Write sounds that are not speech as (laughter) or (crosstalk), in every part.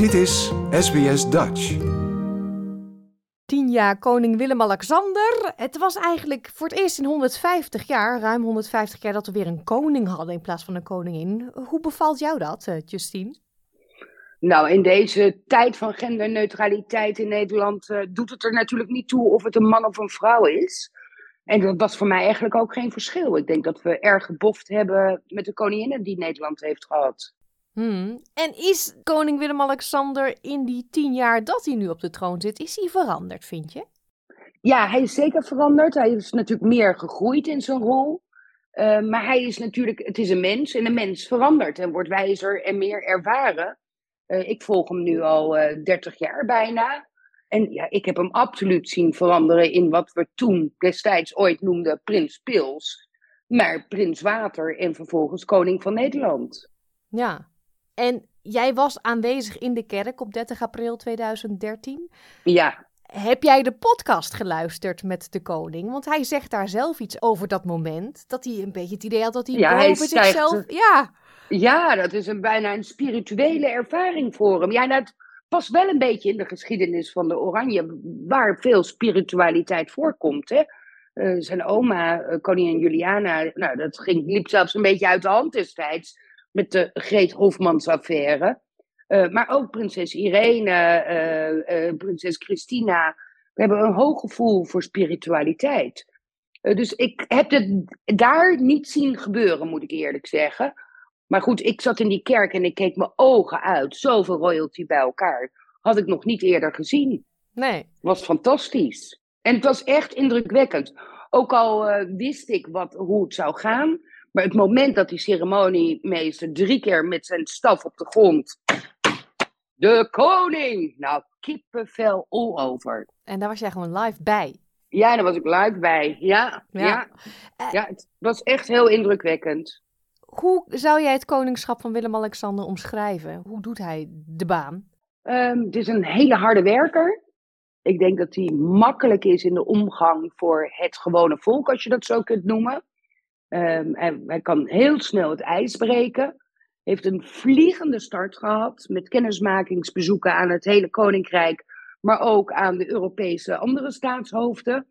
Dit is SBS Dutch. Tien jaar koning Willem-Alexander. Het was eigenlijk voor het eerst in 150 jaar, ruim 150 jaar, dat we weer een koning hadden in plaats van een koningin. Hoe bevalt jou dat, eh, Justine? Nou, in deze tijd van genderneutraliteit in Nederland uh, doet het er natuurlijk niet toe of het een man of een vrouw is. En dat was voor mij eigenlijk ook geen verschil. Ik denk dat we erg geboft hebben met de koninginnen die Nederland heeft gehad. Hmm. En is koning Willem-Alexander in die tien jaar dat hij nu op de troon zit, is hij veranderd, vind je? Ja, hij is zeker veranderd. Hij is natuurlijk meer gegroeid in zijn rol. Uh, maar hij is natuurlijk, het is een mens en een mens verandert en wordt wijzer en meer ervaren. Uh, ik volg hem nu al uh, eh, 30 jaar bijna. En ja, ik heb hem absoluut zien veranderen in wat we toen destijds ooit noemden Prins Pils. Maar Prins Water en vervolgens Koning van Nederland. Ja, en jij was aanwezig in de kerk op 30 april 2013. Ja. Heb jij de podcast geluisterd met de koning? Want hij zegt daar zelf iets over dat moment. Dat hij een beetje het idee had dat hij ja, boven zichzelf... Ja. ja, dat is een, bijna een spirituele ervaring voor hem. Ja, dat past wel een beetje in de geschiedenis van de Oranje, waar veel spiritualiteit voorkomt. Hè? Uh, zijn oma, uh, koningin Juliana, nou, dat ging, liep zelfs een beetje uit de hand destijds met de Greet Hofmans affaire. Uh, maar ook prinses Irene, prinses Christina. We hebben een hoog gevoel voor spiritualiteit. dus ik heb het daar niet zien gebeuren, moet ik eerlijk zeggen. Maar goed, ik zat in die kerk en ik keek mijn ogen uit. Zoveel royalty bij elkaar. Had ik nog niet eerder gezien. Nee. Was fantastisch. En het was echt indrukwekkend. Ook al wist ik wat, hoe het zou gaan. Maar het moment dat die ceremoniemeester drie keer met zijn staf op de grond. De koning! Nou, kippenvel all over. En daar was jij gewoon live bij? Ja, daar was ik live bij. Ja, ja. ja. Uh, ja het was echt heel indrukwekkend. Hoe zou jij het koningschap van Willem-Alexander omschrijven? Hoe doet hij de baan? Um, het is een hele harde werker. Ik denk dat hij makkelijk is in de omgang voor het gewone volk, als je dat zo kunt noemen. Um, hij, kan heel snel het ijs breken. Heeft een vliegende start gehad met kennismakingsbezoeken aan het hele koninkrijk, maar ook aan de Europese andere staatshoofden.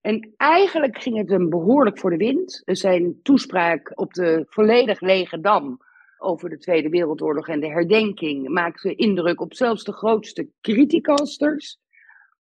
En eigenlijk ging het hem behoorlijk voor de wind. Zijn toespraak op de volledig lege dam over de Tweede Wereldoorlog en de herdenking maakte indruk op zelfs de grootste criticasters.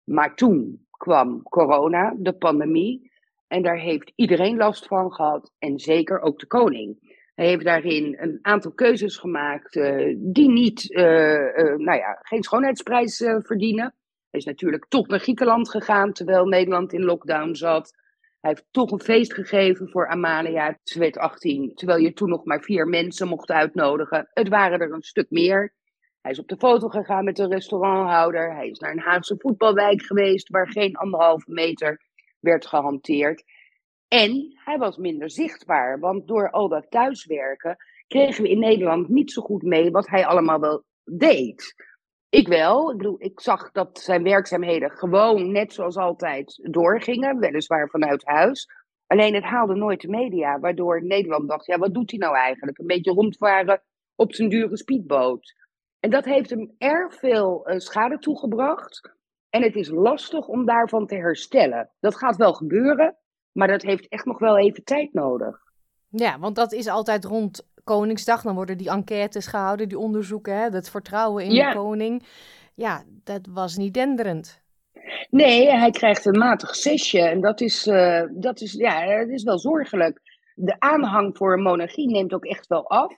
Maar toen kwam corona, de pandemie, en daar heeft iedereen last van gehad, en zeker ook de koning. Hij heeft daarin een aantal keuzes gemaakt uh, die niet, uh, uh, nou ja, geen schoonheidsprijs verdienen. Hij is natuurlijk toch naar Griekenland gegaan terwijl Nederland in lockdown zat. Hij heeft toch een feest gegeven voor Amalia. Ze werd 18, terwijl je toen nog maar vier mensen mocht uitnodigen. Het waren er een stuk meer. Hij is op de foto gegaan met de restauranthouder. Hij is naar een Haagse voetbalwijk geweest waar geen anderhalve meter werd gehanteerd. En hij was minder zichtbaar, want door al dat thuiswerken kregen we in Nederland niet zo goed mee wat hij allemaal wel deed. Ik wel. Ik bedoel, ik zag dat zijn werkzaamheden gewoon net zoals altijd doorgingen, weliswaar vanuit huis. Alleen het haalde nooit de media, waardoor Nederland dacht, ja, wat doet hij nou eigenlijk? Een beetje rondvaren op zijn dure speedboot. En dat heeft hem erg veel uh, schade toegebracht. En het is lastig om daarvan te herstellen. Dat gaat wel gebeuren, maar dat heeft echt nog wel even tijd nodig. Ja, want dat is altijd rond Koningsdag. Dan worden die enquêtes gehouden, die onderzoeken, hè, het vertrouwen in de koning. Ja, dat was niet denderend. Nee, hij krijgt een matig zesje. En dat is, uh, dat is, ja, dat is wel zorgelijk. De aanhang voor een monarchie neemt ook echt wel af.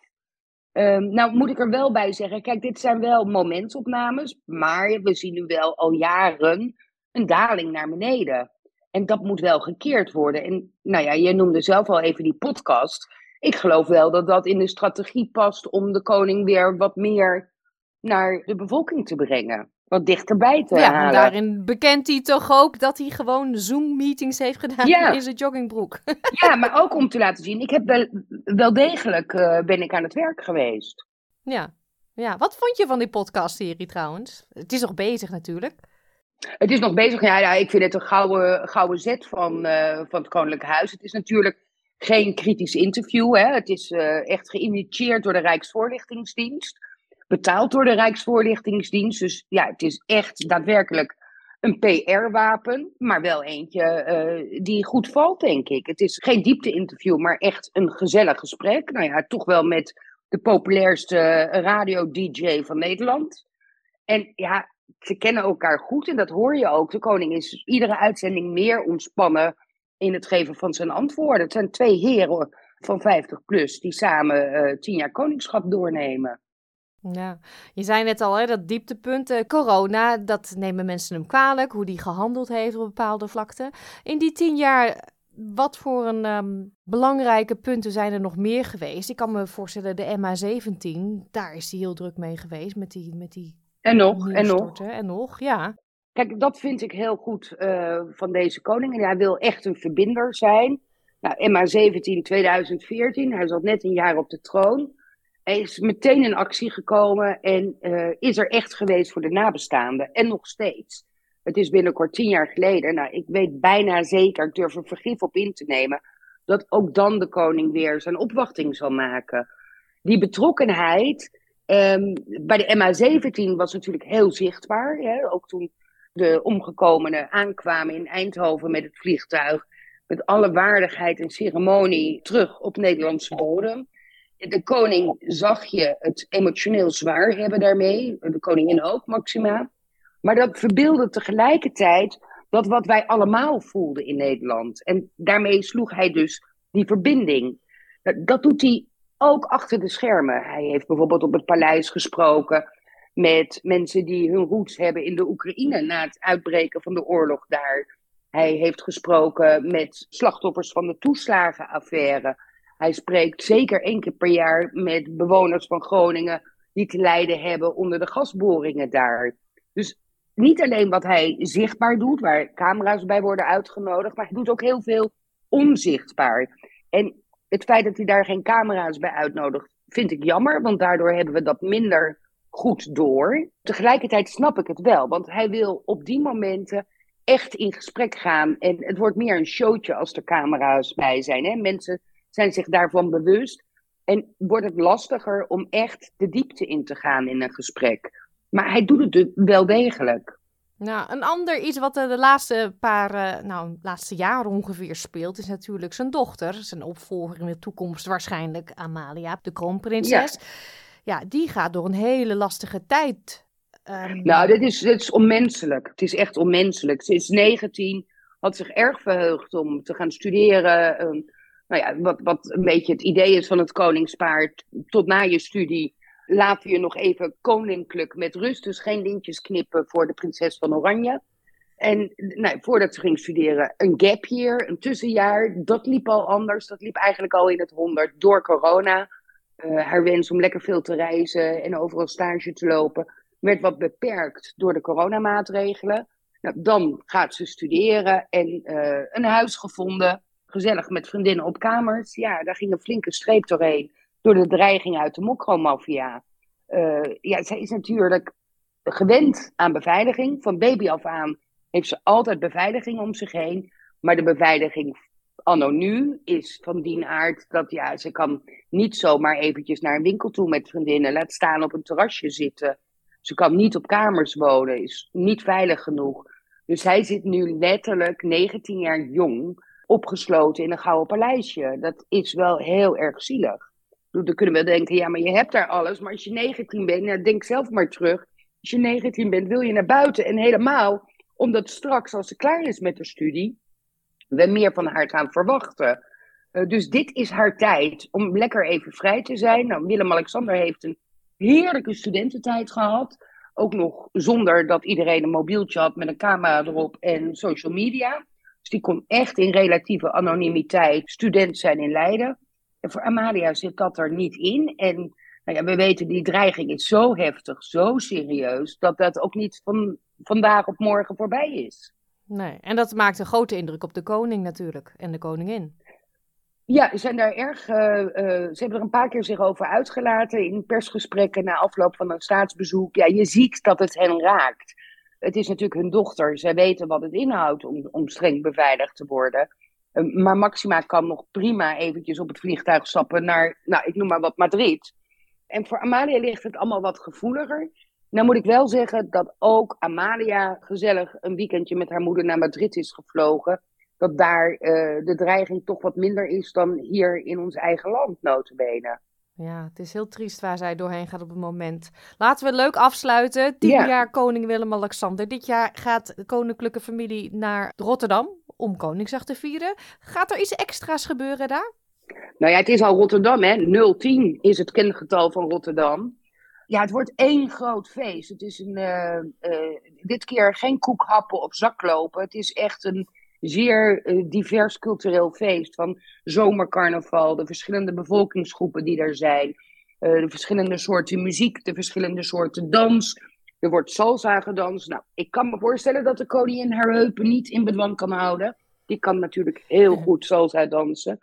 Um, nou moet ik er wel bij zeggen, kijk, dit zijn wel momentopnames, maar we zien nu wel al jaren een daling naar beneden. En dat moet wel gekeerd worden. En nou ja, je noemde zelf al even die podcast ik geloof wel dat dat in de strategie past om de koning weer wat meer naar de bevolking te brengen. Wat dichterbij te ja, halen. Ja, daarin bekent hij toch ook dat hij gewoon Zoom-meetings heeft gedaan in zijn joggingbroek. (laughs) ja, maar ook om te laten zien, ik heb wel, wel degelijk uh, ben ik aan het werk geweest. Ja. ja, wat vond je van die podcastserie trouwens? Het is nog bezig natuurlijk. Het is nog bezig, ja, ja ik vind het een gouden, gouden zet van, uh, van het Koninklijk Huis. Het is natuurlijk geen kritisch interview. Hè. Het is uh, echt geïnitieerd door de Rijksvoorlichtingsdienst. Betaald door de Rijksvoorlichtingsdienst. Dus ja, het is echt daadwerkelijk een PR-wapen, maar wel eentje uh, die goed valt, denk ik. Het is geen diepte-interview, maar echt een gezellig gesprek. Nou ja, toch wel met de populairste radio-dj van Nederland. En ja, ze kennen elkaar goed en dat hoor je ook. De koning is iedere uitzending meer ontspannen in het geven van zijn antwoorden. Het zijn twee heren van 50 plus die samen uh, tien jaar koningschap doornemen. Ja, je zei net al, hè, dat dieptepunt, uh, corona, dat nemen mensen hem kwalijk, hoe die gehandeld heeft op bepaalde vlakten. In die tien jaar, wat voor een um, belangrijke punten zijn er nog meer geweest? Ik kan me voorstellen, de MA17, daar is hij heel druk mee geweest met die, met die en nog, en nog. En nog, ja. Kijk, dat vind ik heel goed uh, van deze koning. En hij wil echt een verbinder zijn. Nou, MA17 2014, hij zat net een jaar op de troon. Is meteen in actie gekomen en uh, is er echt geweest voor de nabestaanden. En nog steeds. Het is binnenkort tien jaar geleden. Nou, ik weet bijna zeker, ik durf er vergif op in te nemen, dat ook dan de koning weer zijn opwachting zal maken. Die betrokkenheid um, bij de MH17 was natuurlijk heel zichtbaar. Hè? Ook toen de omgekomenen aankwamen in Eindhoven met het vliegtuig. Met alle waardigheid en ceremonie terug op Nederlandse bodem. De koning zag je het emotioneel zwaar hebben daarmee. De koningin ook, Maxima. Maar dat verbeelde tegelijkertijd dat wat wij allemaal voelden in Nederland. En daarmee sloeg hij dus die verbinding. Dat doet hij ook achter de schermen. Hij heeft bijvoorbeeld op het paleis gesproken met mensen die hun roots hebben in de Oekraïne na het uitbreken van de oorlog daar. Hij heeft gesproken met slachtoffers van de toeslagenaffaire. Hij spreekt zeker één keer per jaar met bewoners van Groningen die te lijden hebben onder de gasboringen daar. Dus niet alleen wat hij zichtbaar doet, waar camera's bij worden uitgenodigd, maar hij doet ook heel veel onzichtbaar. En het feit dat hij daar geen camera's bij uitnodigt, vind ik jammer, want daardoor hebben we dat minder goed door. Tegelijkertijd snap ik het wel, want hij wil op die momenten echt in gesprek gaan. En het wordt meer een showtje als er camera's bij zijn. Hè? Mensen zijn zich daarvan bewust. En wordt het lastiger om echt de diepte in te gaan in een gesprek. Maar hij doet het wel degelijk. Nou, een ander iets wat de laatste paar, uh, nou, laatste jaren ongeveer speelt, is natuurlijk zijn dochter. Zijn opvolger in de toekomst waarschijnlijk, Amalia, de kroonprinses. Ja, die gaat door een hele lastige tijd. Um... Nou, dit is, dit is onmenselijk. Het is echt onmenselijk. Ze is 19, had zich erg verheugd om te gaan studeren. Um, nou ja, wat, wat een beetje het idee is van het koningspaard. Tot na je studie laten je nog even koninklijk met rust. Dus geen lintjes knippen voor de prinses van Oranje. En nou, voordat ze ging studeren, een gap year, een tussenjaar. Dat liep al anders. Dat liep eigenlijk al in het honderd door corona. Uh, haar wens om lekker veel te reizen en overal stage te lopen werd wat beperkt door de coronamaatregelen. Nou, dan gaat ze studeren en uh, een huis gevonden. Gezellig met vriendinnen op kamers. Ja, daar ging een flinke streep doorheen door de dreiging uit de mokromafia. Uh, ja, zij is natuurlijk gewend aan beveiliging. Van baby af aan heeft ze altijd beveiliging om zich heen. Maar de beveiliging anno nu is van die aard dat ja, ze kan niet zomaar eventjes naar een winkel toe met vriendinnen. Laat staan op een terrasje zitten. Ze kan niet op kamers wonen, is niet veilig genoeg. Dus hij zit nu letterlijk 19 jaar jong, opgesloten in een gouden paleisje. Dat is wel heel erg zielig. Dan kunnen we denken, ja, maar je hebt daar alles. Maar als je 19 bent, nou, denk zelf maar terug. Als je 19 bent, wil je naar buiten. En helemaal omdat straks, als ze klaar is met de studie, we meer van haar gaan verwachten. Uh, dus dit is haar tijd om lekker even vrij te zijn. Nou, Willem-Alexander heeft een heerlijke studententijd gehad. Ook nog zonder dat iedereen een mobieltje had met een camera erop en social media. Dus die kon echt in relatieve anonimiteit student zijn in Leiden. En voor Amalia zit dat er niet in. En nou ja, we weten, die dreiging is zo heftig, zo serieus, dat dat ook niet van vandaag op morgen voorbij is. Nee, en dat maakt een grote indruk op de koning natuurlijk en de koningin. Ja, ze zijn daar erg. Uh, uh, ze hebben er een paar keer zich over uitgelaten in persgesprekken na afloop van een staatsbezoek. Ja, je ziet dat het hen raakt. Het is natuurlijk hun dochter. Zij weten wat het inhoudt om, om streng beveiligd te worden. Uh, maar Maxima kan nog prima eventjes op het vliegtuig stappen naar, nou, ik noem maar wat, Madrid. En voor Amalia ligt het allemaal wat gevoeliger. Nou moet ik wel zeggen dat ook Amalia gezellig een weekendje met haar moeder naar Madrid is gevlogen. Dat daar uh, de dreiging toch wat minder is dan hier in ons eigen land, notabene. Ja, het is heel triest waar zij doorheen gaat op het moment. Laten we leuk afsluiten. Tien jaar koning Willem-Alexander. Dit jaar gaat de koninklijke familie naar Rotterdam om Koningsdag te vieren. Gaat er iets extra's gebeuren daar? Nou ja, het is al Rotterdam, hè. 010 is het kengetal van Rotterdam. Ja, het wordt één groot feest. Het is een, uh, uh, dit keer geen koekhappen op zak lopen. Het is echt een zeer uh, divers cultureel feest. Van zomercarnaval, de verschillende bevolkingsgroepen die er zijn. de verschillende soorten muziek, de verschillende soorten dans. Er wordt salsa gedanst. Nou, ik kan me voorstellen dat de koningin haar heupen niet in bedwang kan houden. Die kan natuurlijk heel goed salsa dansen.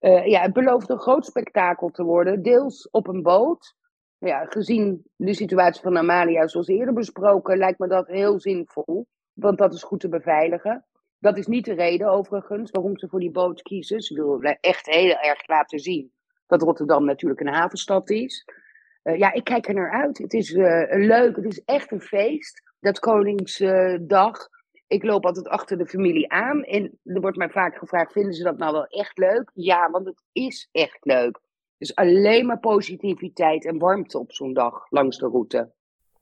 Uh, ja, het belooft een groot spektakel te worden. Deels op een boot. Ja, gezien de situatie van Amalia, zoals eerder besproken, lijkt me dat heel zinvol. Want dat is goed te beveiligen. Dat is niet de reden, overigens, waarom ze voor die boot kiezen. Ze willen echt heel erg laten zien dat Rotterdam natuurlijk een havenstad is. Uh, ja, ik kijk er naar uit. Het is uh, leuk, het is echt een feest. Dat Koningsdag ik loop altijd achter de familie aan. En er wordt mij vaak gevraagd: vinden ze dat nou wel echt leuk? Ja, want het is echt leuk. Dus alleen maar positiviteit en warmte op zo'n dag langs de route.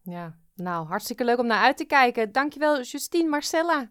Ja, nou, hartstikke leuk om naar uit te kijken. Dankjewel, Justine Marcella.